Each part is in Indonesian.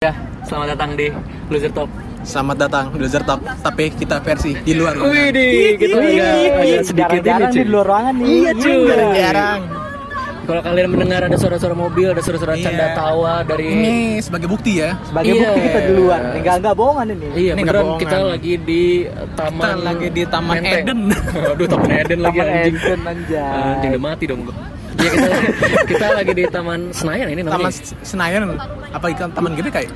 Ya, selamat datang di Loser Talk. Selamat datang di Loser Talk, tapi kita versi di luar ruangan. Wih, di kita agak, agak sedikit ini cuy. di luar ruangan nih. Iya cuy. Jarang. Kalau kalian mendengar ada suara-suara mobil, ada suara-suara Iya. canda tawa dari Ini sebagai bukti ya. Sebagai Iya. bukti kita di luar. Enggak enggak bohongan ini. Iya, Ini beneran bohongan. kita lagi di taman Kita lagi di Taman Menteng. Eden. Aduh, Taman Eden lagi Taman anjing. Eden anjay. Anjing udah mati dong Iya kita kita lagi di Taman Senayan ini namanya. Taman Senayan apa ikan Taman GBK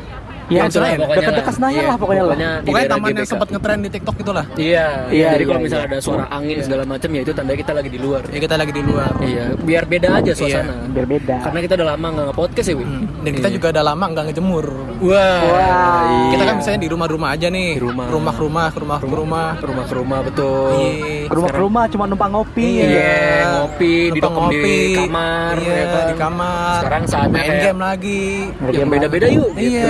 ya? Iya, Taman Senayan. pokoknya Dekat-dekat lah. Senayan Iya, lah pokoknya lah. di Pokoknya taman yang sempat ngetren di TikTok itulah. Iya, Iya, jadi iya, kalau misalnya iya. ada suara angin segala macam ya itu tandanya kita lagi di luar. Ya kita lagi di luar. Iya, biar beda aja suasana. Biar beda. Karena kita udah lama nggak nge-podcast ya, Wi. Hmm. Dan kita juga udah lama nggak ngejemur. Wah, iya. Kita kan misalnya di rumah-rumah aja nih. Di rumah. Rumah ke rumah, ke rumah ke rumah. rumah rumah betul. Iya. ke rumah rumah cuma numpang ngopi. Iya, ngopi, Numpang didokem di ngopi. kamar, Iya, ya kan? di kamar. Sekarang saatnya main game lagi. Yang beda-beda yuk. Iya.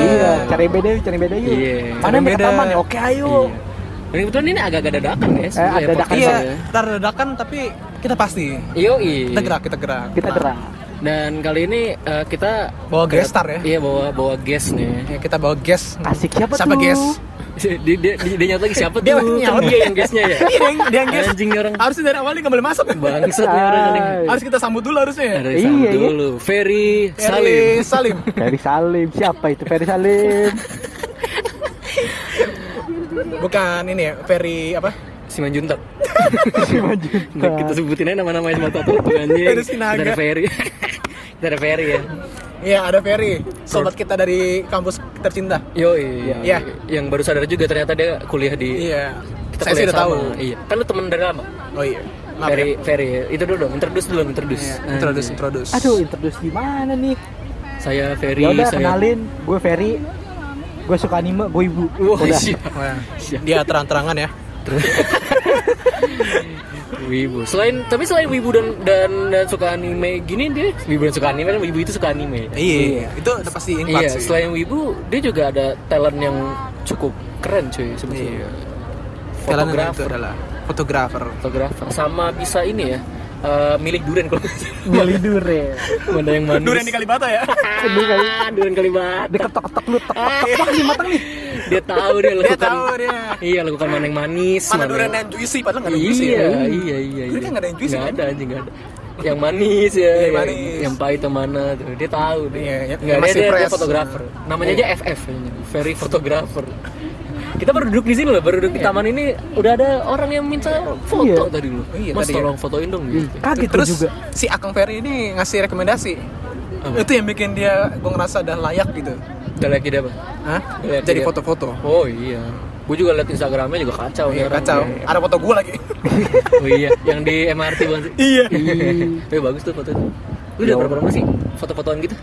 Cari beda yuk, cari beda yuk. Iya. Mana yang Beda. taman ya? Oke, ayo. Iya. Dan kebetulan ini agak-agak dadakan ya. Eh, ada dadakan Iya, ya. ntar dadakan tapi kita pasti. Yoi. Kita gerak, kita gerak. Kita gerak. Dan kali ini eh, kita Bawa guest star ya. Iya, bawa bawa guest nih. Ya, kita bawa guest. Asik siapa, Siapa tuh? guest? Dia dia dia, dia nyaut lagi siapa tuh? Dia Kan nyaut. dia yang guestnya ya. Iya, dia yang, dia yang guest. Anjing orang. Harusnya dari awal dia nggak boleh masuk. Bangsat nih orang. Harus kita sambut dulu harusnya. Ada Iya, sambut iya. dulu. Ferry Salim. Salim. Salim. Ferry Salim. Siapa itu Ferry Salim? Bukan ini ya, Ferry apa? Simanjuntak. Simanjuntak. Nah, kita sebutin aja nama-nama yang satu tuh anjing. Ferry Sinaga. Kita ada Ferry. kita ada Ferry ya. Iya, ada Ferry. Sobat kita dari kampus tercinta. Yo iya. Iya. Yang baru sadar juga ternyata dia kuliah di Iya. kita Saya sih kuliah udah tahu. Iya. Kan lu temen dari lama. Oh iya. Maaf Ferry ya. Ferry ya. Itu dulu dong, introduce dulu, introduce. Iya, introduce, introduce. Aduh, introduce gimana nih? Saya Ferry, Ya udah saya kenalin, gue Ferry. Gue suka anime, gue ibu. Wah, Udah. Siap. dia terang-terangan ya. Wibu. Selain tapi selain Wibu dan dan dan suka anime gini dia Wibu dan suka anime dan Wibu itu suka anime. Iya, itu udah pasti infat Iya, sih. selain Wibu dia juga ada talent yang cukup keren cuy sebetulnya. Iya. Itu Fotografer, adalah fotografer. fotografer sama bisa ini ya. eh, milik durian kalau Beli dure. mana yang manis. Durian di Kalibata ya. Sedih kali. durian kalibat. Diketok-ketok lu, tek wah ini matang nih. Dia tahu dia Dia lakukan. tahu dia. Iya, lakukan mana yang manis. Mana durian yang juicy padahal nggak ada juicy. Iya, ya. iya, iya, iya. Durian kan nggak ada yang juicy, Nggak kan? ada anjing, nggak ada. Yang manis ya, Yang yang, manis. yang pahit yang mana tuh. Dia tahu dia. Iya, yang- Nggak dia, dia fresh. fotografer. Namanya aja FF, very photographer. Kita baru duduk di sini loh, baru duduk di taman ini udah ada orang yang minta foto Iya. tadi loh. Iya, Mas tadi ya. tolong fotoin dong gitu. Kaget Terus juga. si Akang Ferry ini ngasih rekomendasi. Apa? Itu yang bikin dia gue ngerasa udah layak gitu. Lagi dia apa? Hah? Jadi foto-foto. Oh iya. Gue juga liat Instagramnya juga kacau nih Iya, kacau. Iya. Ada foto gue lagi. Oh iya, yang di MRT bukan sih? Iya. Tapi bagus tuh foto itu. Lu udah berapa lama sih foto-fotoan gitu?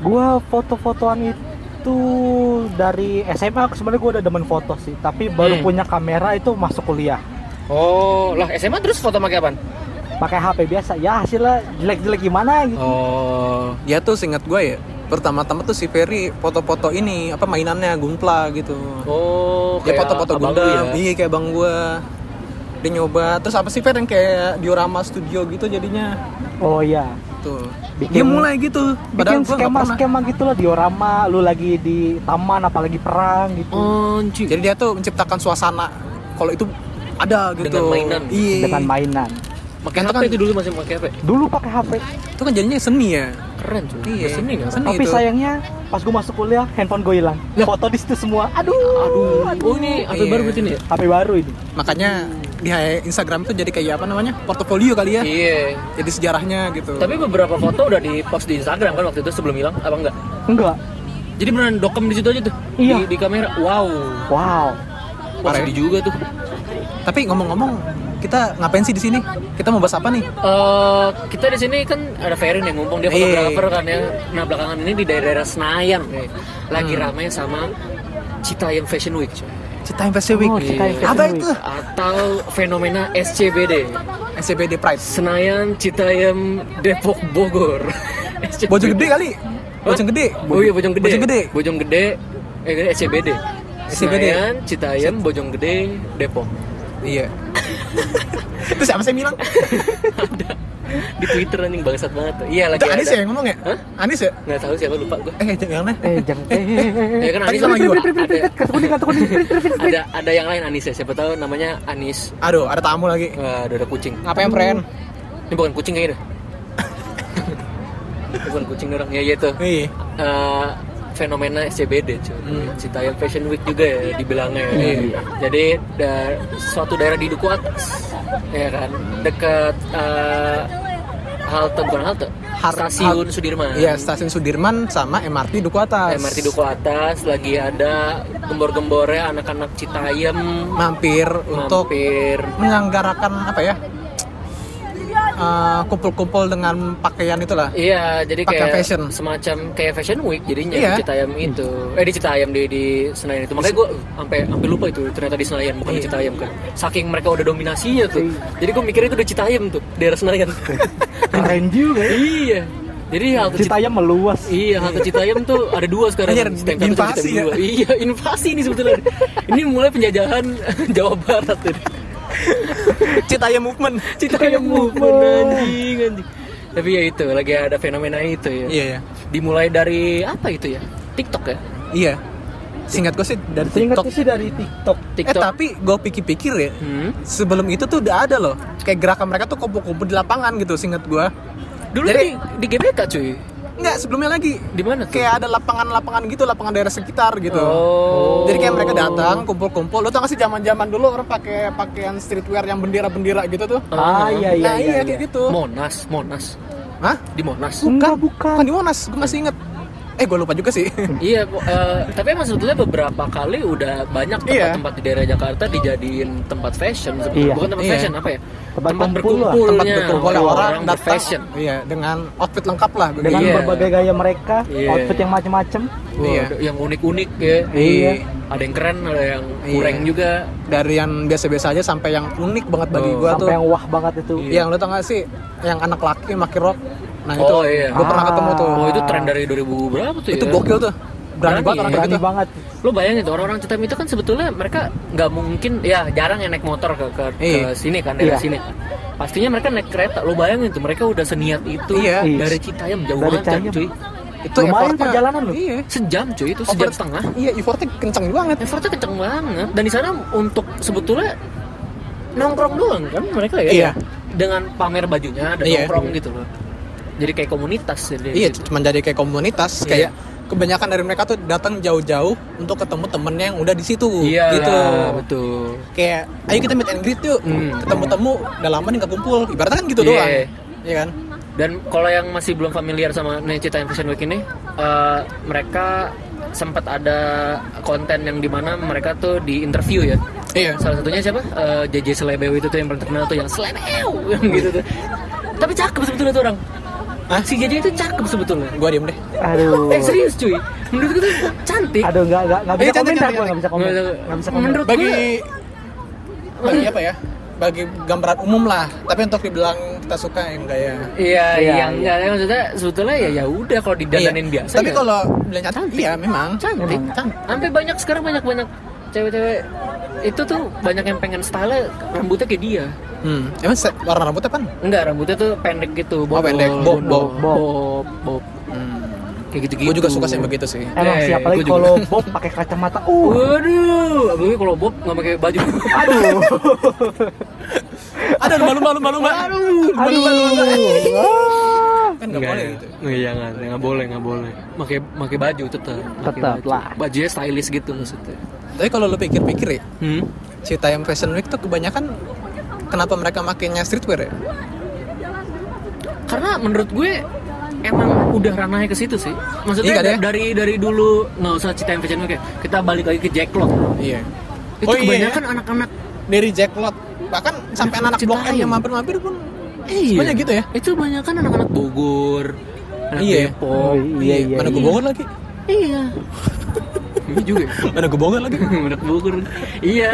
Gua foto-fotoan itu dari SMA sebenarnya gue udah demen foto sih, tapi baru Hmm. punya kamera itu masuk kuliah. Oh, lah SMA terus foto pakai apaan? Pakai HP biasa. Ya hasilnya jelek-jelek gimana gitu. Oh, Dia tuh seingat gue ya. Pertama-tama tuh si Ferry foto-foto ini apa mainannya gunpla gitu. oh, Dia kayak foto-foto Gundam. ya? Iya kayak bang gue. Dia nyoba. Terus apa sih Fer yang kayak diorama studio gitu jadinya. Oh iya. Tuh. Bikin- dia mulai gitu. Bikin gua pernah. skema-skema gitu loh diorama, lu lagi di taman apalagi perang gitu. Oh. Jadi dia tuh menciptakan suasana. Kalau itu ada gitu. Dengan mainan. Iya. Dengan mainan. Pakai Itu HP kan- itu dulu masih pakai HP. Dulu pakai HP, Itu kan jadinya seni ya. Keren cuy. Iya. Seni kan? Seni tapi itu. sayangnya pas gue masuk kuliah handphone gue hilang. Foto di situ semua. Aduh. Aduh. Oh, ini HP Iya. baru berarti nih ya? HP baru ini. Makanya di Instagram tuh jadi kayak apa namanya? Portofolio kali ya. Iya. Jadi sejarahnya gitu. Tapi beberapa foto udah di post di Instagram kan waktu itu sebelum hilang apa enggak? Enggak. Jadi beneran dokem di situ aja tuh. Iya. Di, di kamera. Wow. Wow. Parah ya? juga tuh. Tapi ngomong-ngomong, kita ngapain sih di sini? Kita mau bahas apa nih? Eh, kita di sini kan ada Ferry nih, mumpung dia Iya. fotografer kan ya. Nah belakangan ini di daerah-daerah Senayan, nih, lagi Hmm. ramai sama Citayam Fashion Week, coy. Cita Fashion Week. Oh, Citayam Fashion Apa Week. itu? atau fenomena SCBD, SCBD Pride. Senayan Citayam Depok Bogor. Bojong gede kali. Bojong gede. Oh iya Bojong Gede. Bojong gede. Bojong Gede. Eh SCBD. SCBD. Senayan, Citayam, Bojong Gede, Depok. Iya. Itu siapa sih yang bilang? di Twitter anjing bangsat banget tuh. Iya lagi Itu Anis ada. ya yang ngomong ya? Hah? Anis ya? Nggak tahu siapa lupa gue. Eh, jangan lah. eh jangan eh, eh, eh, Ya kan Tadi Anis sama ada, gua. ada, kartu kuning kartu kuning ada ada yang lain Anis ya. Siapa tahu namanya Anis. Aduh, ada tamu lagi. Udah ada kucing. Ngapain, friend? Ini bukan kucing kayaknya. deh. Bukan kucing orang. Ya iya tuh. Iya. Fenomena SCBD cuy. Hmm. Citayam Fashion Week juga ya dibilangnya. ya. Jadi da- suatu daerah di Duku Atas ya kan dekat eh, halte bukan halte Har- stasiun hal- Sudirman. Iya, stasiun Sudirman sama MRT Duku Atas. MRT Duku Atas lagi ada gembor-gembornya anak-anak Citayam Mampir untuk mampir menyelenggarakan apa ya? Eh, kumpul-kumpul dengan pakaian itulah. Iya, jadi Pakai kayak fashion. semacam kayak fashion week jadinya Iya. di Citayam itu. Eh di Citayam di di Senayan itu. Makanya gue sampai sampai lupa itu ternyata di Senayan bukan di Iya. Citayam kan. Saking mereka udah dominasinya tuh. Jadi gue mikir itu di Citayam tuh, daerah Senayan. keren juga ya. iya. Jadi halte Citayam Citayam meluas Iya, halte Citayam tuh ada dua sekarang. Anjir, Citayam satu, invasi Citayam ya? dua. Iya, invasi nih sebetulnya. Ini mulai penjajahan Jawa Barat tuh. Citayam Movement. Citayam movement anjing anjing. Tapi ya itu lagi ada fenomena itu ya. Iya, iya. Dimulai dari apa itu ya? TikTok ya? Iya. Singkat gue sih dari Seingatku TikTok. sih dari TikTok Eh TikTok. tapi gue pikir-pikir ya, Hmm. sebelum itu tuh udah ada loh. Kayak gerakan mereka tuh kumpul-kumpul di lapangan gitu, singkat gue. Dulu Jadi- di, di GBK cuy. Enggak, sebelumnya lagi. Di mana tuh? Kayak ada lapangan-lapangan gitu, lapangan daerah sekitar gitu. Oh. Jadi kayak mereka datang, kumpul-kumpul. Lo tau gak sih zaman-zaman dulu orang pakai pakaian streetwear yang bendera-bendera gitu tuh? ah iya iya nah, iya, kayak iya. gitu. Monas, Monas. Hah? Di Monas. Enggak, bukan. Bukan di Monas, gue masih inget. Eh, gue lupa juga sih. iya, bu- eh, tapi emang sebetulnya beberapa kali udah banyak Iya. tempat-tempat di daerah Jakarta dijadiin tempat fashion sebetulnya. Iya. Bukan tempat Iya. fashion apa ya? Tempat kumpul lah. berkumpulnya Tempat berkumpul orang, datang. berfashion. Iya, dengan outfit lengkap lah. dengan Iya. berbagai gaya mereka Iya. outfit yang macem-macem Wah, Iya. yang unik-unik ya. Iya. Ada yang keren, ada yang Iya. kurang juga. Dari yang biasa-biasa aja sampai yang unik banget bagi Oh. gue tuh. sampai yang wah banget itu Yang lo tau gak sih, yang anak laki pakai rok. Nah itu, Oh, iya. gue pernah Ah. ketemu tuh. Oh, itu tren dari 2000 berapa tuh itu ya? gokil tuh. Berani, Berani banget orang berani gitu. banget Lo bayangin tuh orang-orang Citayam itu kan sebetulnya mereka nggak mungkin ya jarang yang naik motor ke ke, ke Iya. sini kan dari Iya. sini. Pastinya mereka naik kereta. Lo bayangin tuh mereka udah seniat itu Iya. dari Citayam jauh Dari banget kan, cuy. Itu Lumayan perjalanan loh. Iya. Sejam cuy itu sejam Effort- setengah. Iya, effortnya kenceng banget. Effortnya kenceng banget dan di sana untuk sebetulnya nongkrong doang kan mereka ya. Iya. Dengan pamer bajunya dan Iya. nongkrong gitu loh. Jadi kayak komunitas jadi. Iya, cuma jadi kayak komunitas Iya. kayak kebanyakan dari mereka tuh datang jauh-jauh untuk ketemu temennya yang udah di situ Iya, gitu. betul. Kayak ayo kita meet and greet yuk. Hmm. Ketemu-temu udah lama nih nggak kumpul. Ibaratnya kan gitu Iya. doang. Iya kan? Dan kalau yang masih belum familiar sama nih Citayam Fashion Week ini, eh, mereka sempat ada konten yang di mana mereka tuh di interview ya. Iya. Salah satunya siapa? Eh, JJ Selebew itu tuh yang paling terkenal tuh yang Selebew gitu tuh. Tapi cakep sebetulnya tuh orang. Hah? Si JJ itu cakep sebetulnya. Gua diem deh. aduh Eh serius cuy. Menurut gue tuh cantik. aduh nggak nggak nggak bisa Eh, komentar gua nggak bisa komen Nggak bisa- nggak bisa komen Menurut Bagi gue bagi apa ya? Bagi gambaran umum lah. Tapi untuk dibilang kita suka ya enggak ya. Iya, Iya, yang iya. ya, maksudnya sebetulnya ya ya udah kalau didandanin Iya. biasa Tapi ya kalau bilang cantik, iya memang. cantik. Cantik. Sampai banyak sekarang banyak banyak cewek-cewek itu tuh banyak yang pengen style rambutnya kayak dia. Hmm. Emang warna rambutnya apa? Enggak, rambutnya tuh pendek gitu, bob. Oh, pendek. Bob, bob. bob, bob. Hmm. Kayak gitu-gitu. Gue juga suka sih yang begitu sih. emang Eh, siapa lagi kalau Bob pakai kacamata uh Waduh, apalagi kalau bob nggak pakai baju. aduh Ada malu malu malu malu. Aduh, aduh Ah. Kan nggak boleh gitu. Nggak, jangan, nggak boleh, nggak boleh. Pakai pakai baju tetap. Tetap lah. Bajunya stylish gitu maksudnya. Tapi kalau lu pikir-pikir ya, Hmm? Citayam Fashion Week tuh kebanyakan kenapa mereka makainya streetwear ya? Karena menurut gue emang udah ranahnya ke situ sih. Maksudnya Iya, kan, ya? dari dari dulu nggak usah Citayam Fashion Week ya. Kita balik lagi ke Jacklot. Iya. Itu Oh, iya, kebanyakan anak-anak Dari Jacklot bahkan sampai anak-anak blok M yang mampir-mampir pun Iya. semuanya gitu ya. Itu banyak kan anak-anak Bogor, anak Iya. Depok. Oh, iya iya Mana gue iya. Bogor lagi? Iya. Ini juga. Mana gue Bogor lagi? anak Bogor. Iya.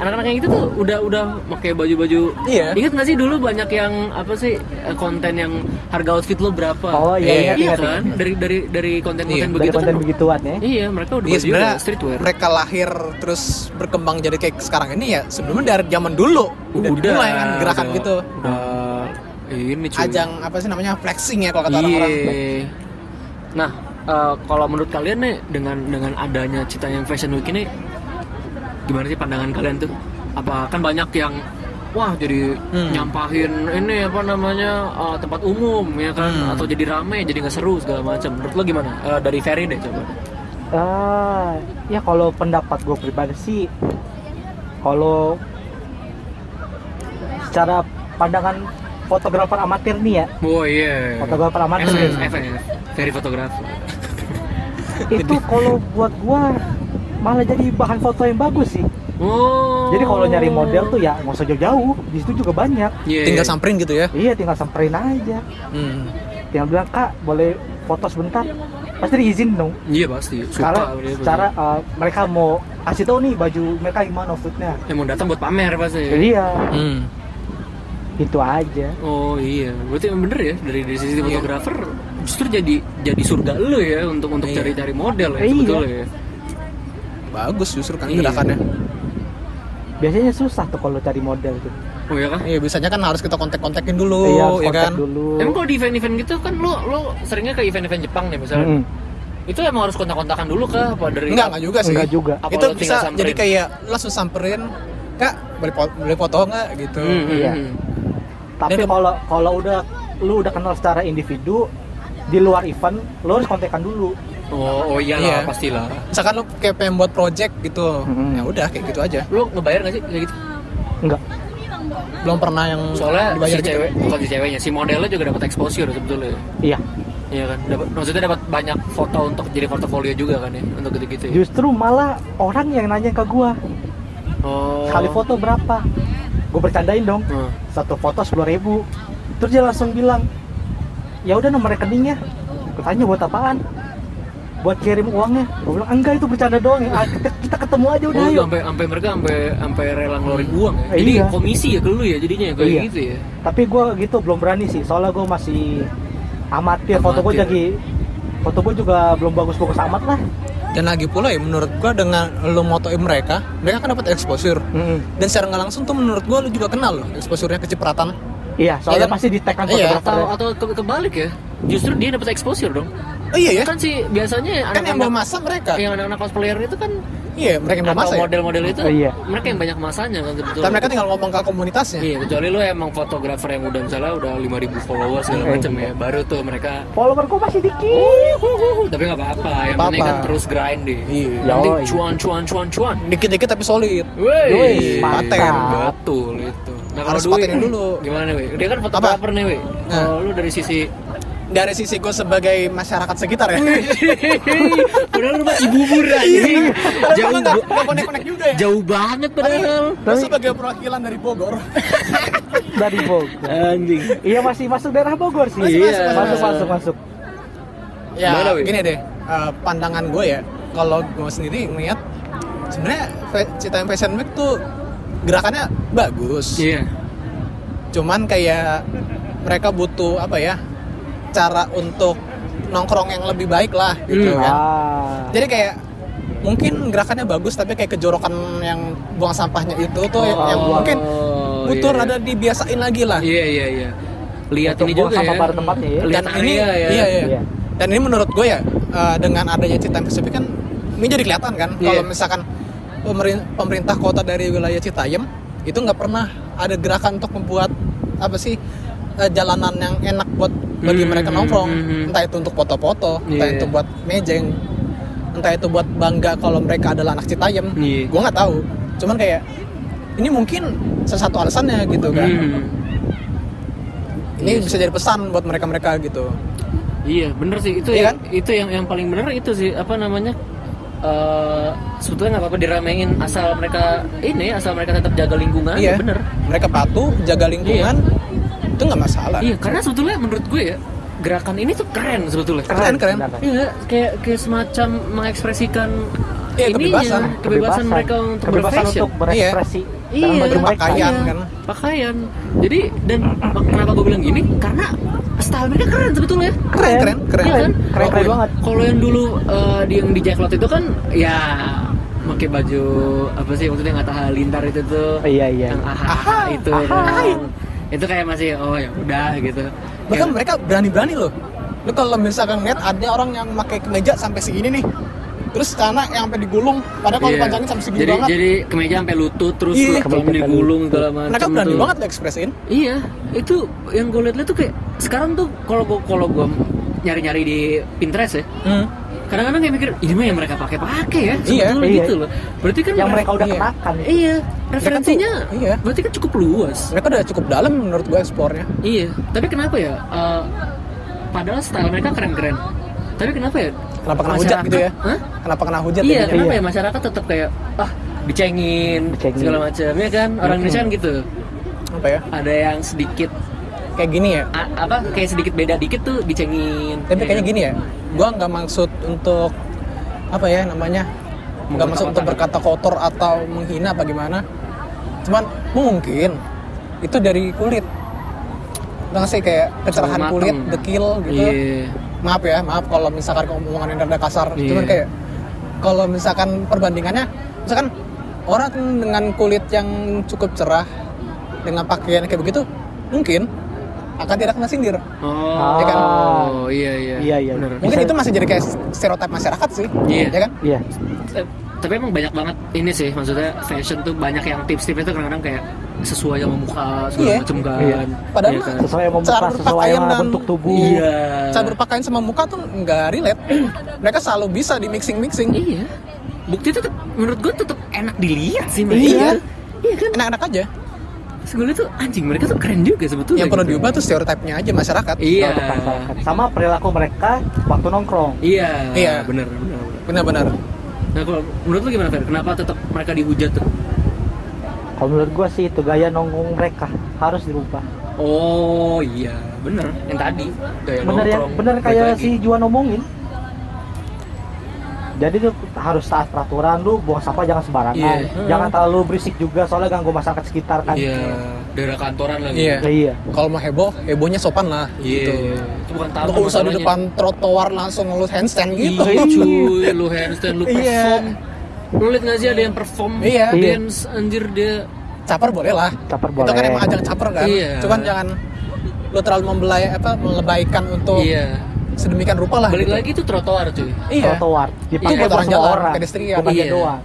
Anak-anak yang itu tuh udah udah pakai baju-baju. Iya. Ingat nggak sih dulu banyak yang apa sih eh, konten yang harga outfit lo berapa? oh iya Iya, iya Iya iya kan? Dari dari dari konten-konten Iya, dari begitu konten kan. begituan ya Iya, mereka udah Iya baju sebenarnya streetwear. mereka lahir terus berkembang jadi kayak sekarang ini ya sebelumnya dari zaman dulu udah, dimulai kan gerakan udah, gitu. Udah ini cuy. ajang apa sih namanya flexing ya kalau kata orang-orang. Iya. Nah, eh, kalau menurut kalian nih dengan dengan adanya Citayam Fashion Week ini gimana sih pandangan kalian tuh? Apa kan banyak yang wah jadi Hmm. nyampahin ini apa namanya eh, tempat umum ya kan Hmm. atau jadi rame jadi nggak seru segala macam. Menurut lo gimana? Eh, dari Ferry deh coba. Ah, ya kalau pendapat gue pribadi sih, kalau secara pandangan fotografer amatir nih ya, Oh iya. fotografer amatir FF, FF, Ferry fotografer. itu kalau buat gua malah jadi bahan foto yang bagus sih. Oh. Jadi kalau nyari model tuh ya nggak usah jauh-jauh, di situ juga banyak. Iya, Tinggal iya. samperin gitu ya. Iya, tinggal samperin aja. Hmm. Tinggal bilang kak boleh foto sebentar, pasti diizin dong. Iya pasti. Suka Karena secara uh, mereka mau kasih tahu nih baju mereka gimana outfitnya. yang mau datang buat pamer pasti. Iya, Hmm. itu aja. Oh iya, berarti bener ya dari dari sisi fotografer justru jadi jadi surga lu ya untuk untuk Iya. cari-cari model ya Iya. sebetulnya ya. Bagus justru kan Iya. gerakannya. Biasanya susah tuh kalau cari model tuh. Oh ya kan? Iya, biasanya kan harus kita kontak-kontakin dulu, iya, harus ya kontak kan? dulu. Emang kalau di event-event gitu kan lu lu seringnya ke event-event Jepang nih misalnya. Mm-mm. Itu emang harus kontak-kontakan dulu kah apa dari Enggak, enggak juga sih. Enggak juga. Apa itu bisa samperin? jadi kayak langsung samperin, "Kak, boleh foto, boleh foto enggak?" gitu. Hmm, hmm, Iya. hmm. Tapi Dan- kalau kalau udah lu udah kenal secara individu di luar event, lu harus kontekan dulu. Oh, oh iyalah Iya. pastilah. Misalkan lu kayak pengen buat project gitu. Hmm. Ya udah kayak gitu aja. Lu ngebayar gak sih kayak gitu? Enggak. Belum pernah yang Soalnya dibayar si gitu. cewek, bukan si ceweknya, si modelnya juga dapat exposure sebetulnya. Iya. Iya kan? Dapat maksudnya dapat banyak foto untuk jadi portofolio juga kan ya untuk gitu-gitu ya. Justru malah orang yang nanya ke gua, Oh. sekali foto berapa? Gue bercandain dong. Hmm. Satu foto sepuluh ribu. Terus dia langsung bilang, ya udah nomor rekeningnya. Gue tanya buat apaan? Buat kirim uangnya. Gue bilang enggak itu bercanda doang. Ah, kita, kita ketemu aja udah Oh, sampai sampai mereka sampai sampai rela ngeluarin uang ya. Jadi iya. komisi ya ke lu ya jadinya ya, kayak Iya. gitu ya. Tapi gue gitu belum berani sih. Soalnya gue masih amatir. Foto gue Amatir. jadi foto gue juga belum bagus-bagus amat lah. Dan lagi pula ya menurut gua dengan lu motoin mereka, mereka kan dapat exposure. Mm-mm. Dan secara nggak langsung tuh menurut gua lu juga kenal loh exposure-nya kecipratan. Iya, soalnya kan? pasti di tag kan Iya. Atau atau ke- kebalik ya. Justru dia dapat exposure dong. Oh iya ya? Kan sih biasanya Kan yang bawa anak-anak masa mereka. yang anak-anak cosplayer itu kan Iya, mereka yang bawa atau masa ya. model-model itu Oh, iya. mereka yang banyak masanya kan sebetulnya. Dan mereka tinggal ngomong ke komunitasnya. Iya, kecuali lu emang fotografer yang udah misalnya udah 5000 followers segala Eh, macam iya. ya. Baru tuh mereka Follower gue masih dikit. tapi nggak apa-apa, yang Apa-apa. penting kan terus grind deh. Iya. Ya, Nanti iya. cuan cuan cuan cuan. Dikit-dikit tapi solid. Wih, Wih, paten. Betul itu. Nah, Harus patenin dulu. Gimana, Wi? Dia kan fotografer nih, Wi. Nah. Kalau lu dari sisi Dari sisi gue sebagai masyarakat sekitar ya. padahal lu mah ibu murah anjing. Jauh Enggak, ba- enggak konek-konek juga ya. jauh banget padahal. Gue sebagai perwakilan dari Bogor. dari Bogor. Anjing. Iya masih masuk daerah Bogor sih. Masih Iya, masuk, masuk masuk. masuk ya, Gimana, Wi? gini deh. eh, pandangan gue ya, kalau gue sendiri ngeliat sebenarnya Citayam Fashion Week tuh gerakannya bagus. Iya. Cuman kayak mereka butuh apa ya? Cara untuk nongkrong yang lebih baik lah gitu Hmm. kan. Ah. Jadi kayak mungkin gerakannya bagus tapi kayak kejorokan yang buang sampahnya itu tuh yang, yang buang. mungkin Oh, butuh iya. rada dibiasain lagi lah. Iya, iya, iya. Lihat Untuk ini juga sampah ya. pada tempatnya ya. Lihat Dan ini area ya. iya, iya. Iya. Dan ini menurut gue ya eh, dengan adanya Citayam Week kan ini jadi kelihatan kan Iya. kalau misalkan pemerin- pemerintah kota dari wilayah Citayam itu nggak pernah ada gerakan untuk membuat apa sih eh, jalanan yang enak buat bagi Hmm, mereka nongkrong hmm, hmm. entah itu untuk foto-foto entah Iya. itu buat mejeng entah itu buat bangga kalau mereka adalah anak Citayam Iya. gue nggak tahu cuman kayak ini mungkin salah satu alasannya gitu kan Hmm. ini Iya bisa jadi pesan buat mereka-mereka gitu Iya, bener sih itu Iya yang itu yang yang paling bener itu sih apa namanya? eh sebetulnya nggak apa-apa diramein asal mereka ini asal mereka tetap jaga lingkungan Iya. bener mereka patuh jaga lingkungan itu nggak masalah iya karena sebetulnya menurut gue ya gerakan ini tuh keren sebetulnya Keren, keren. benar. Iya, kayak kayak semacam mengekspresikan Iya, ininya, kebebasan. kebebasan mereka untuk kebebasan berfashion. untuk berekspresi Iya. dalam baju Iya, mereka. pakaian. Iya, kan. Pakaian. Jadi dan kenapa gue bilang gini? Karena style mereka keren sebetulnya. keren keren keren Iya kan? Keren, keren Kalau- banget. Kalau yang dulu eh, di yang di Jacklot itu kan ya pakai baju apa sih maksudnya nggak tahu lintar itu tuh Iya, iya. yang aha, itu ahai. kan. Itu kayak masih oh ya udah gitu bahkan Ya, mereka berani-berani loh lu kalau misalkan lihat ada orang yang pakai kemeja sampai segini nih terus celana yang sampai digulung padahal kalau iya. panjangin sampai segini jadi banget jadi kemeja sampai lutut terus Iya. belum Kemeja digulung segala macam mereka berani tuh. banget lo ekspresiin Iya, itu yang gue liat-liat tuh kayak sekarang tuh kalau gua kalau gue nyari-nyari di Pinterest ya, Hmm. kadang-kadang kayak mikir ini mah yang mereka pakai-pakai ya, Iya, sebetulnya iya. gitu loh. Berarti kan yang mereka udah Iya. kenakan Iya, referensinya iya. berarti kan cukup luas. mereka udah cukup dalam menurut gue eksplornya Iya, tapi kenapa ya? eh, padahal style mereka keren-keren. Tapi kenapa ya? Kenapa kena hujat gitu ya? Hah? kenapa kena hujat Iya, jadinya? kenapa Iya. ya masyarakat tetap kayak ah dicengin, Dicengin. segala macam ya kan? Orang Mm-mm. Indonesia kan gitu. apa ya Ada yang sedikit kayak gini ya a- apa kayak sedikit beda dikit tuh dicengin. tapi ya kayaknya kan? gini ya gue nggak maksud untuk apa ya namanya nggak maksud untuk berkata kotor atau menghina apa gimana cuman mungkin itu dari kulit nggak sih kayak kecerahan kulit dekil gitu Iya. maaf ya maaf kalau misalkan omongan yang rada kasar Iya. cuman kayak kalau misalkan perbandingannya misalkan orang dengan kulit yang cukup cerah dengan pakaian kayak begitu mungkin akan tidak kena sindir Oh, Ya kan? iya iya. Iya, iya. Mungkin Bisa- itu masih jadi kayak stereotip masyarakat sih Iya. ya kan iya tapi emang banyak banget ini sih maksudnya fashion tuh banyak yang tips-tipsnya tuh kadang-kadang kayak sesuai sama muka segala Iya. macem kan. Iya. Padahal Iya mah kan? sesuai sama Cara muka sesuai berpakaian sama bentuk tubuh Iya. cara berpakaian sama muka tuh nggak relate mereka selalu bisa di mixing mixing Iya. Bukti tetap menurut gue tetap enak dilihat sih mereka. Iya. Iya kan? enak-enak aja liat tuh anjing mereka tuh keren juga sebetulnya. yang perlu gitu. diubah tuh stereotipnya aja masyarakat Iya. Masyarakat. sama perilaku mereka waktu nongkrong Iya. Iya. Bener bener. bener. benar-benar Nah kalau menurut lu gimana Fer? Kenapa tetap mereka dihujat tuh? kalau menurut gua sih itu gaya nongkrong mereka. Harus dirubah. Oh iya. Bener. Yang tadi gaya bener ya? bener kayak lagi. si Juan ngomongin jadi tuh harus taat peraturan lu buang sampah jangan sembarangan. Iya. jangan terlalu berisik juga soalnya ganggu masyarakat sekitar kan. Iya, daerah kantoran lagi. Iya. Ya, iya kalau mau heboh hebohnya sopan lah Iya. gitu Itu bukan tamu lu nggak usah di depan trotoar langsung ngelus handstand gitu Iya cuy, lu handstand, lu Iya. perform. Lu liat gak sih ada yang perform Iya. dance anjir dia. caper boleh lah caper itu kan boleh emang ajang caper kan Iya. cuman jangan lu terlalu membelai apa melebaikan untuk Iya. sedemikian rupa lah Balik gitu. lagi itu trotoar cuy. iya trotoar Itu dipakai buat buat orang jalan, orang pedestrian. bukan dia Iya. doang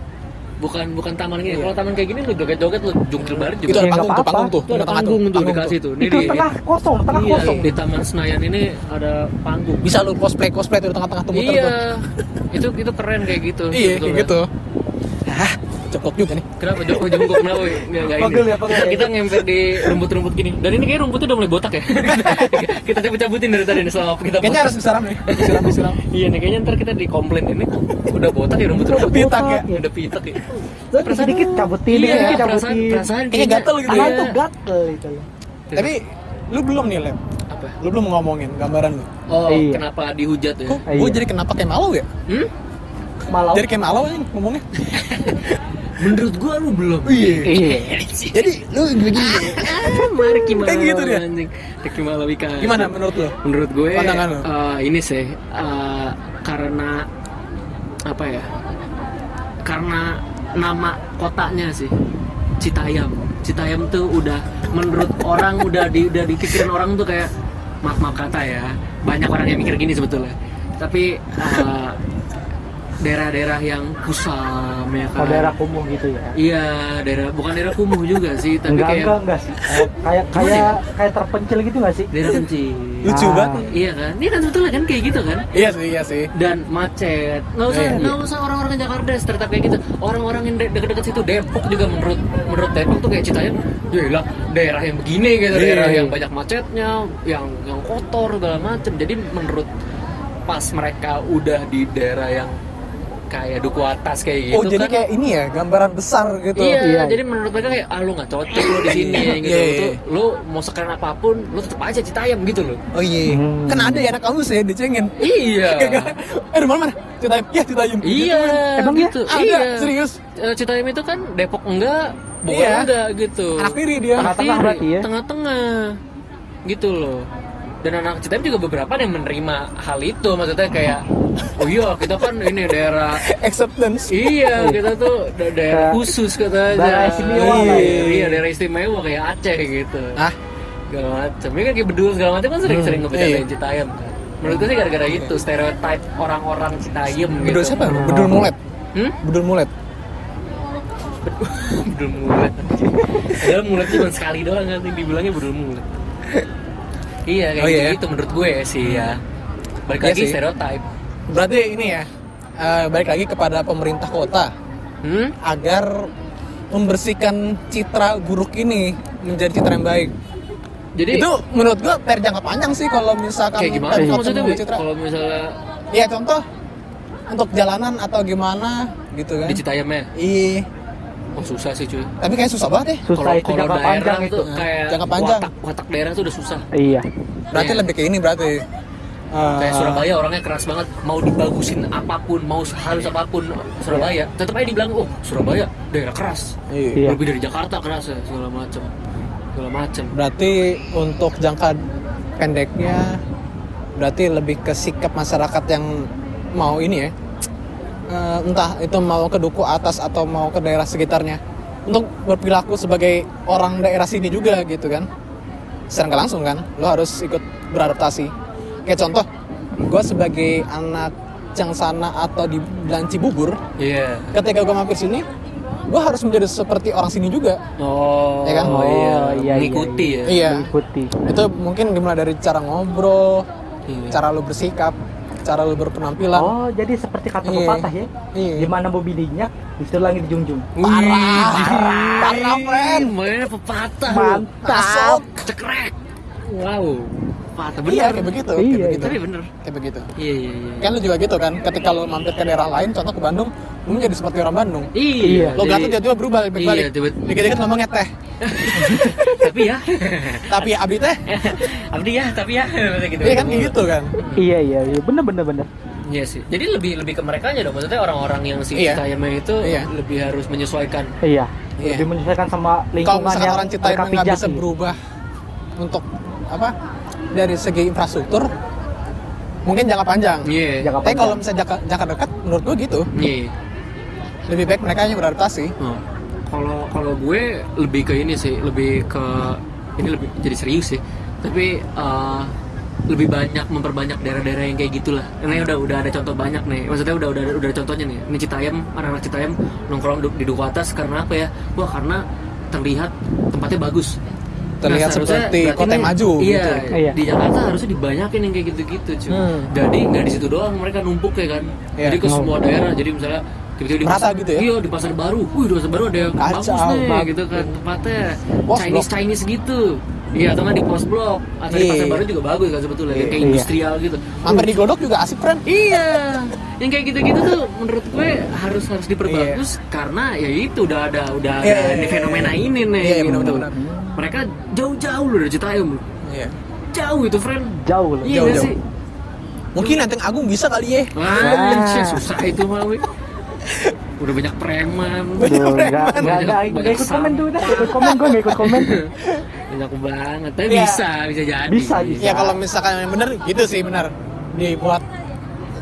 Bukan bukan taman gini. Iya. Kalau taman kayak gini lu joget-joget lu jungkir balik juga. itu ada Ya, nggak panggung tuh apa-apa. panggung tuh Itu ada tengah-tengah panggung tuh Panggung dikasih tuh. Ini itu di, tengah kosong tengah iya, kosong di Taman Senayan ini ada panggung. bisa lu cosplay cosplay tuh di tengah-tengah tuh muter Iya. tuh itu itu keren kayak gitu. iya kayak gitu ah cukup juga nih Kenapa jongkok jongkok kenapa? Nggak, nggak ini. Pegel ya, pegel Kita, ya. kita ngemper di rumput-rumput gini. Dan ini kayak rumputnya udah mulai botak ya. kita cabut-cabutin dari tadi nih selama kita kayaknya harus disiram nih disiram disiram Iya nih kayaknya ntar kita di komplain ini udah botak ya rumput-rumput. Pitak ya? Udah pitak ya. Terus sedikit cabutin Iya, dikit perasaan, cabutin perasaan Kayaknya gatel gitu tangan ya. tuh gatel gitu loh tapi lu belum nih lem apa? lu belum ngomongin gambaran lu Oh, Iya. kenapa dihujat ya? kok Iya. gue jadi kenapa kayak malu ya Hmm? malau jadi kayak malu aja ngomongnya Menurut gua lu belum. iya jadi lu begini Ah, Mari gimana? Kayak gitu dia. Anjing. Ricky Malawika. gimana menurut lu Menurut gue Pandangan lu? eh, ini sih eh, karena apa ya? Karena nama kotanya sih Citayam. Citayam tuh udah menurut orang udah di udah dipikirin orang tuh kayak maaf maaf kata ya. Banyak orang yang mikir gini sebetulnya. Tapi eh, daerah-daerah yang kusam ya kan. oh, daerah kumuh gitu ya Iya, daerah bukan daerah kumuh juga sih, tapi enggak kayak enggak enggak sih kayak Gimana ya? kayak kayak terpencil gitu nggak sih daerah kencing. lucu Ah. banget Iya kan? Ini kan sebetulnya kan kayak gitu kan? iya sih iya sih Dan macet. Nggak usah Iya. nggak usah orang-orang Jakarta stereotip kayak gitu. Orang-orang yang de- deket-deket situ Depok juga menurut menurut Depok tuh kayak Citayam, ya lah daerah yang begini gitu, Iya. daerah yang banyak macetnya, yang yang kotor segala macem. Jadi menurut pas mereka udah di daerah yang kayak duku atas kayak gitu oh jadi kan kayak ini ya gambaran besar gitu Iya, Iya. jadi menurut mereka kayak ah lu nggak cocok lu di sini gitu. Iya, Lu, iya. tuh, lu mau sekeren apa pun, lu tetap aja Citayam gitu loh. oh iya Hmm. kan ada ya anak kamu sih dicengin Iya. Gak, eh rumah mana Citayam iya Citayam Iya, Emang ya? gitu. ada iya. serius Eh, Citayam itu kan Depok enggak, Bogor Iya. enggak gitu. anak tiri dia Tengah-tengah berarti ya? Tengah-tengah. Gitu loh. Dan anak Citayam juga beberapa yang menerima hal itu, maksudnya kayak oh iya kita kan ini daerah acceptance Iya, kita tuh da- daerah khusus katanya. daerah istimewa lah ya. Iya, daerah istimewa kayak Aceh gitu. ah segala macam ini kan kayak bedul segala macam kan sering-sering Hmm, ngebecandain iya. Citayam menurut gue sih gara-gara itu stereotype orang-orang Citayam gitu Bedul siapa? Bedul mulet. hmm? Bedul mulet. bedul mulet padahal mulet cuma sekali doang kan dibilangnya bedul mulet iya kayak Oh, iya ya? gitu menurut gue sih ya balik Iya lagi sih. stereotype Berarti ini ya, eh, balik lagi kepada pemerintah kota hmm? agar membersihkan citra buruk ini menjadi citra yang baik. jadi itu menurut gua PR jangka panjang sih kalau misalkan kayak gimana tuh maksudnya citra. kalau misalnya Ya contoh untuk jalanan atau gimana gitu kan. di Citayam ya Iya. Oh susah sih cuy Tapi kayak susah banget ya. susah kalau itu kalau jangka daerah panjang itu kayak Jangka panjang. watak, watak daerah tuh udah susah iya Berarti Iya. lebih kayak ini berarti. Eh, kayak Surabaya orangnya keras banget mau dibagusin apa pun mau halus apa pun Surabaya tetap aja dibilang oh Surabaya daerah keras Iya. Iya. lebih dari Jakarta keras ya segala macam segala macam Berarti untuk jangka pendeknya berarti lebih ke sikap masyarakat yang mau ini ya. Eh, entah itu mau ke duku atas atau mau ke daerah sekitarnya untuk berperilaku sebagai orang daerah sini juga gitu kan. Secara nggak langsung kan, lo harus ikut beradaptasi. Kayak contoh, gue sebagai anak Jangsana atau di Belanci Bubur, iya ketika gue mampir sini, gue harus menjadi seperti orang sini juga. oh, Ya kan? oh iya Oh, iya, mengikuti ya Iya. mengikuti itu mungkin dimulai dari cara ngobrol Iya. cara lu bersikap cara lu berpenampilan. Oh jadi seperti kata Iya. pepatah ya? Iya. gimana mau bininya disuruh langit dijunjung parah parah friend mainnya pepatah. Mantap. Cekrek. Wow. Pepatah bener. iya kayak begitu Iya, kayak begitu. Tapi bener. Kayak begitu. Iya iya iya. Kan lu juga gitu kan ketika lu mampir ke daerah lain contoh ke Bandung lu menjadi seperti orang Bandung iya lo jadi- gatot tiba-tiba berubah balik balik Iya, dikit-dikit ngomongnya teh tapi ya tapi abdi teh abdi ya tapi ya gitu iya kan kayak gitu kan iya iya iya bener bener bener Iya sih. Jadi lebih lebih ke mereka aja dong. Maksudnya orang-orang yang si Iya. Citayam itu Iya. lebih harus menyesuaikan. iya Iya. lebih menyesuaikan sama kalau lingkungan yang orang Citayam nggak bisa pijaki. berubah untuk apa dari segi infrastruktur mungkin jangka panjang Iya. Jangka tapi kalau misalnya jangka, jangka dekat menurut gua gitu Iya. Lebih baik mereka hanya beradaptasi Oh. Kalau kalau gue lebih ke ini sih, lebih ke ini lebih jadi serius sih. Tapi eh, lebih banyak memperbanyak daerah-daerah yang kayak gitulah. Ini udah udah ada contoh banyak nih. Maksudnya udah udah udah ada contohnya nih. Ini Citayam, anak-anak Citayam nongkrong di Duku Atas karena apa ya? Wah, karena terlihat tempatnya bagus. Terlihat seharusnya seperti kota yang maju Iya, gitu. Iya. di Jakarta harusnya dibanyakin yang kayak gitu-gitu, cuy. Hmm. Jadi nggak di situ doang mereka numpuk ya kan. Iya. Jadi ke semua daerah. Jadi misalnya tiba-tiba di pasar, gitu ya? Iya, di pasar baru. Wih, di pasar baru ada yang Kacau, bagus nih bagus. gitu kan tempatnya. Pos Chinese blok. Chinese gitu. Iya, atau nggak di pos blok atau di Iya. pasar baru juga bagus kan sebetulnya kayak Iya. industrial gitu. mampir di Glodok juga asik friend Iya, yang kayak gitu-gitu tuh menurut gue harus harus diperbagus Iya. karena ya itu udah ada udah ada Iya, iya, ini iya. fenomena ini nih. Iya, gitu. benar-benar. Mereka jauh-jauh loh dari Citayam loh. iya Jauh itu, friend. jauh loh Iya Jauh, jauh. sih? mungkin Lenteng Agung bisa kali ya Wah. susah itu mah, Wi. Udah banyak preman. Tuh, nggak nggak Banyak- nggak banyak nggak ikut komen tuh udah ikut komen gue nggak ikut komen Banyak banget. Tapi Iya. bisa, bisa jadi. Bisa, bisa. ya kalau misalkan yang bener gitu sih benar dibuat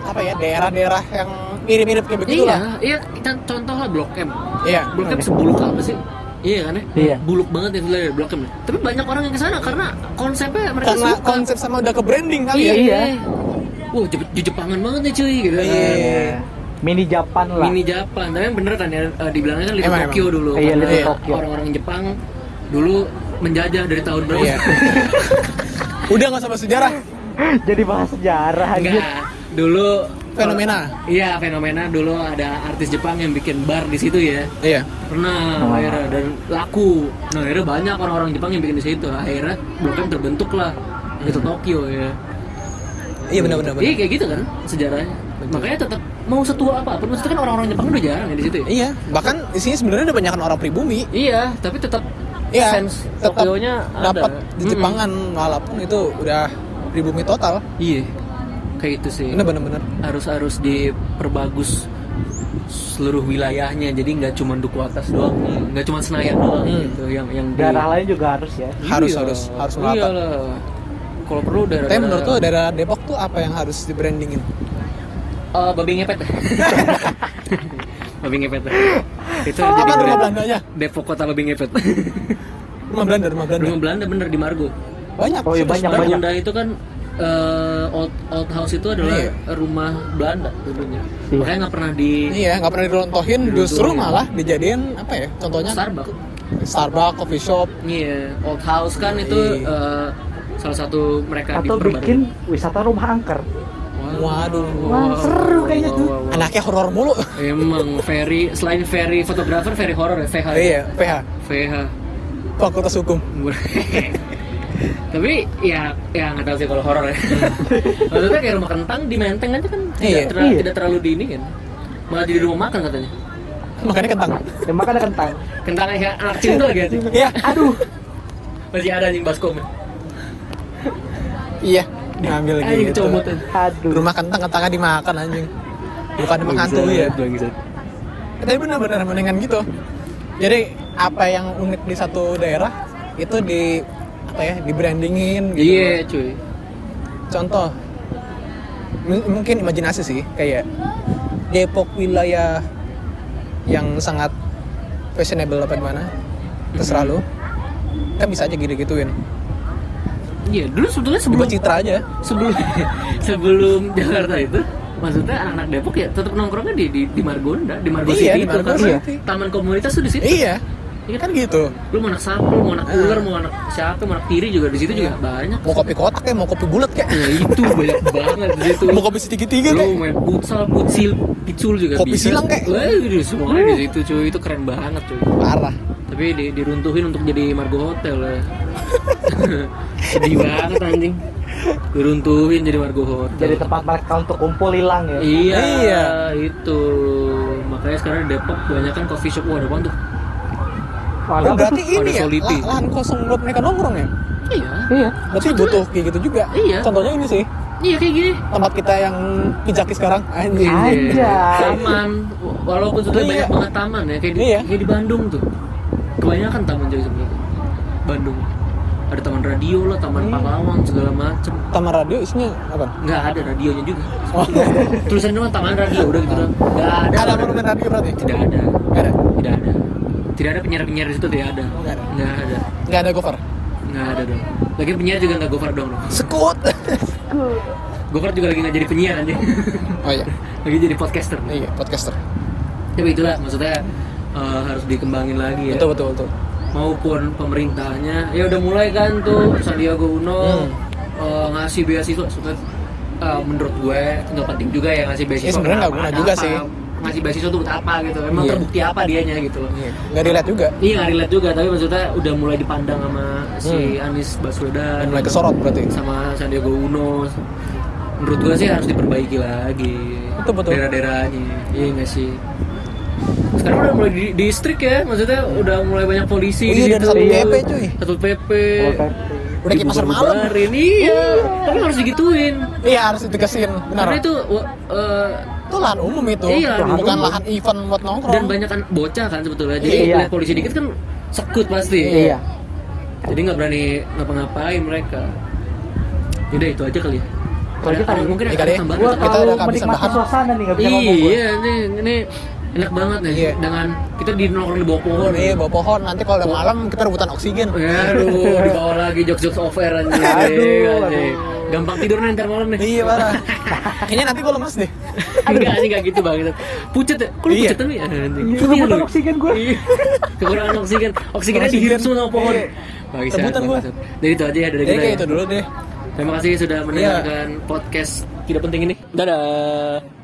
apa ya daerah-daerah yang mirip-mirip kayak begitu Iya, lah iya. Kita contoh lah Blok M. iya Blok M sebuluk apa sih? Iya kan ya? Iya. Buluk banget ya sebenarnya Blok M. Tapi banyak orang yang ke sana karena konsepnya mereka karena suka. konsep sama udah ke branding kali ya Iya. Wah, Jep- Jepangan banget nih cuy gitu kan. Mini Japan lah Mini Japan, tapi yang bener kan ya eh, dibilangnya kan Little Emang, Tokyo emang. dulu. Iya, Little Tokyo. Orang-orang Jepang dulu menjajah dari tahun berapa? Iya. udah nggak sama sejarah jadi bahas sejarah Enggak. Dulu fenomena Iya, fenomena dulu ada artis Jepang yang bikin bar di situ ya. iya Pernah Oh. akhirnya dan laku. Nah, akhirnya banyak orang-orang Jepang yang bikin di situ. Akhirnya Blok M terbentuk lah. Itu Tokyo ya. iya benar-benar Iya kayak gitu kan sejarahnya. Makanya tetap mau setua apa pun, maksudnya kan orang-orang Jepang udah jarang ya di situ ya. iya bahkan di sini sebenarnya udah banyak orang pribumi Iya, tapi tetap Iya, sense tetap dapat di. Jepangan walaupun itu udah pribumi total Iya. Kayak itu sih. ini bener-bener Harus harus diperbagus seluruh wilayahnya jadi nggak cuma duku atas doang nggak cuma senayan doang Hmm. gitu yang yang di- daerah lain juga harus ya harus Iya. harus harus merata kalau perlu daerah tapi menurut tuh daerah Depok tuh apa yang harus di brandingin Eh, babi ngepet babi ngepet itu apa jadi rumah brand Belandanya Depok kota babi ngepet rumah Belanda rumah Belanda rumah Belanda bener di Margo banyak Oh, iya, banyak, banyak. Bunda itu kan eh, old, old house itu adalah Iya. rumah Belanda dulunya. Iya. Makanya nggak pernah di iya nggak pernah dirontohin justru malah dijadiin apa ya contohnya Starbucks. Starbucks coffee shop Iya, old house kan itu Iya. eh, salah satu mereka Atau bikin wisata rumah angker. Waduh Wah, seru kayaknya tuh. anaknya horor mulu Emang very selain very fotografer very horror ya VH. iya PH VH. Fakultas Hukum Tapi ya ya nggak tahu sih kalau horor ya. Maksudnya kayak rumah kentang di Menteng aja kan tidak, Iya. terlalu, Iya. tidak terlalu dini kan. Malah jadi rumah makan katanya. makanya kentang Ya makanya kentang. Kentangnya kayak anak tuh lagi anjing. iya Aduh, Masih ada anjing baskom. iya ngambil Anjing gitu. aduh. rumah kentang kentangnya dimakan anjing. Bukan dimakan tuh ya Bangsat. tapi benar-benar mendingan gitu. Jadi apa yang unik di satu daerah itu di apa ya di brandingin gitu. Iya cuy. contoh m- mungkin imajinasi sih kayak Depok wilayah yang sangat fashionable apa gimana terserah lu. Kan bisa aja gitu gituin Iya dulu sebetulnya sebelum dibuat citra aja sebelum sebelum Jakarta itu maksudnya anak-anak Depok ya tetap nongkrongnya di di, di Margonda di Margo Iya, City di itu City. taman komunitas tuh di situ. Iya. Iya kan? Gitu. Lu mau anak sapu mau anak ular mau anak siapa mau anak tiri juga di situ juga banyak. Mau kopi kotak ya mau kopi bulat kayak ya itu banyak banget di situ. Mau kopi segitiga lu kayak main futsal putsil picul juga Kopi bisa. silang kek. Wah, itu semuanya di situ cuy. Itu keren banget cuy. Parah tapi di, diruntuhin untuk jadi Margo Hotel ya sedih banget anjing diruntuhin jadi Margo Hotel Jadi tempat mereka untuk kumpul hilang ya. Iya, Iya. itu. Makanya sekarang Depok banyak kan coffee shop. Wah, ada apaan tuh? Oh, apa berarti ini ya Soliti. lahan kosong buat mereka nongkrong ya Iya. Iya. berarti butuh kayak gitu juga Iya. contohnya ini sih Iya kayak gini. tempat kita yang pijaki sekarang anjing Anjay. Taman. Walaupun sudah Iya. banyak banget taman ya, kayak di, Iya. kayak di Bandung tuh. Kebanyakan taman jadi sebenarnya. Bandung. Ada taman radio lah, taman Hmm. pahlawan segala macem. taman radio isinya apa Nggak ada radionya juga. oh, Tulisannya doang taman radio udah gitu doang. Nggak ada. ada monumen radio berarti Tidak ada. nggak ada Tidak ada. Tidak ada penyiar-penyiar di situ tidak ada. Nggak ada. Nggak ada. nggak ada gopher Nggak ada dong. Lagi penyiar juga nggak gofar dong. sekut Gofar juga lagi nggak jadi penyiar aja. oh iya lagi jadi podcaster. iya podcaster Tapi itulah maksudnya eh, harus dikembangin lagi ya. betul betul betul Maupun pemerintahnya ya udah mulai kan tuh Sandiaga Uno Hmm. eh, ngasih beasiswa eh, menurut gue nggak penting juga ya ngasih beasiswa. Ya, sebenarnya nggak guna juga Ada sih. apa? Ngasih beasiswa tuh buat apa gitu? Emang Iya. terbukti apa dianya gitu loh. iya nggak dilihat juga Iya nggak relate juga, tapi maksudnya udah mulai dipandang sama si Hmm. Anies Baswedan, dan mulai kesorot berarti sama Sandiaga Uno. Menurut gua sih harus diperbaiki lagi. Betul, betul. Daerah-daerahnya, iya nggak sih. Sekarang udah mulai di distrik ya, maksudnya udah mulai banyak polisi Oh di iya, situ. satu PP, cuy. Satu PP. udah kayak pasar malam Dibubar-bubarin. Iya, tapi harus digituin. iya harus ditegasin benar Karena itu eh, itu lahan umum itu Iya, lahan bukan umum. lahan event buat nongkrong dan banyak kan bocah kan sebetulnya. Jadi Iya. lihat polisi dikit kan sekut pasti. Iya. Jadi nggak berani ngapa-ngapain mereka. Udah itu aja kali ya. Kalau kita- Ada- mungkin Iya ada tambahan Kita udah kehabisan menikmati bahan. suasana nih nggak bisa ngomong. Iya, ini ini enak banget nih Iya. dengan kita di nongkrong di bawah pohon. iya bawa pohon nanti kalau udah malam kita rebutan oksigen Ya, aduh, dibawa lagi jokes-jokes off air anjing. Aduh, aduh. Gampang tidur ntar malam nih. iya parah kayaknya nanti gue lemes deh Enggak, anjing enggak gitu banget. Pucet ya? Kok lu Iya. pucet tapi ya? Iya, Iya, rebutan lu. oksigen gua. Iya. Kekurangan oksigen. Oksigennya Oksigen. dihirup semua sama pohon. Iya. Bangsat, Rebutan bangsat. Jadi itu aja ya dari jadi kita. kayak ya. itu dulu deh Terima kasih sudah mendengarkan podcast tidak penting ini. Dadah.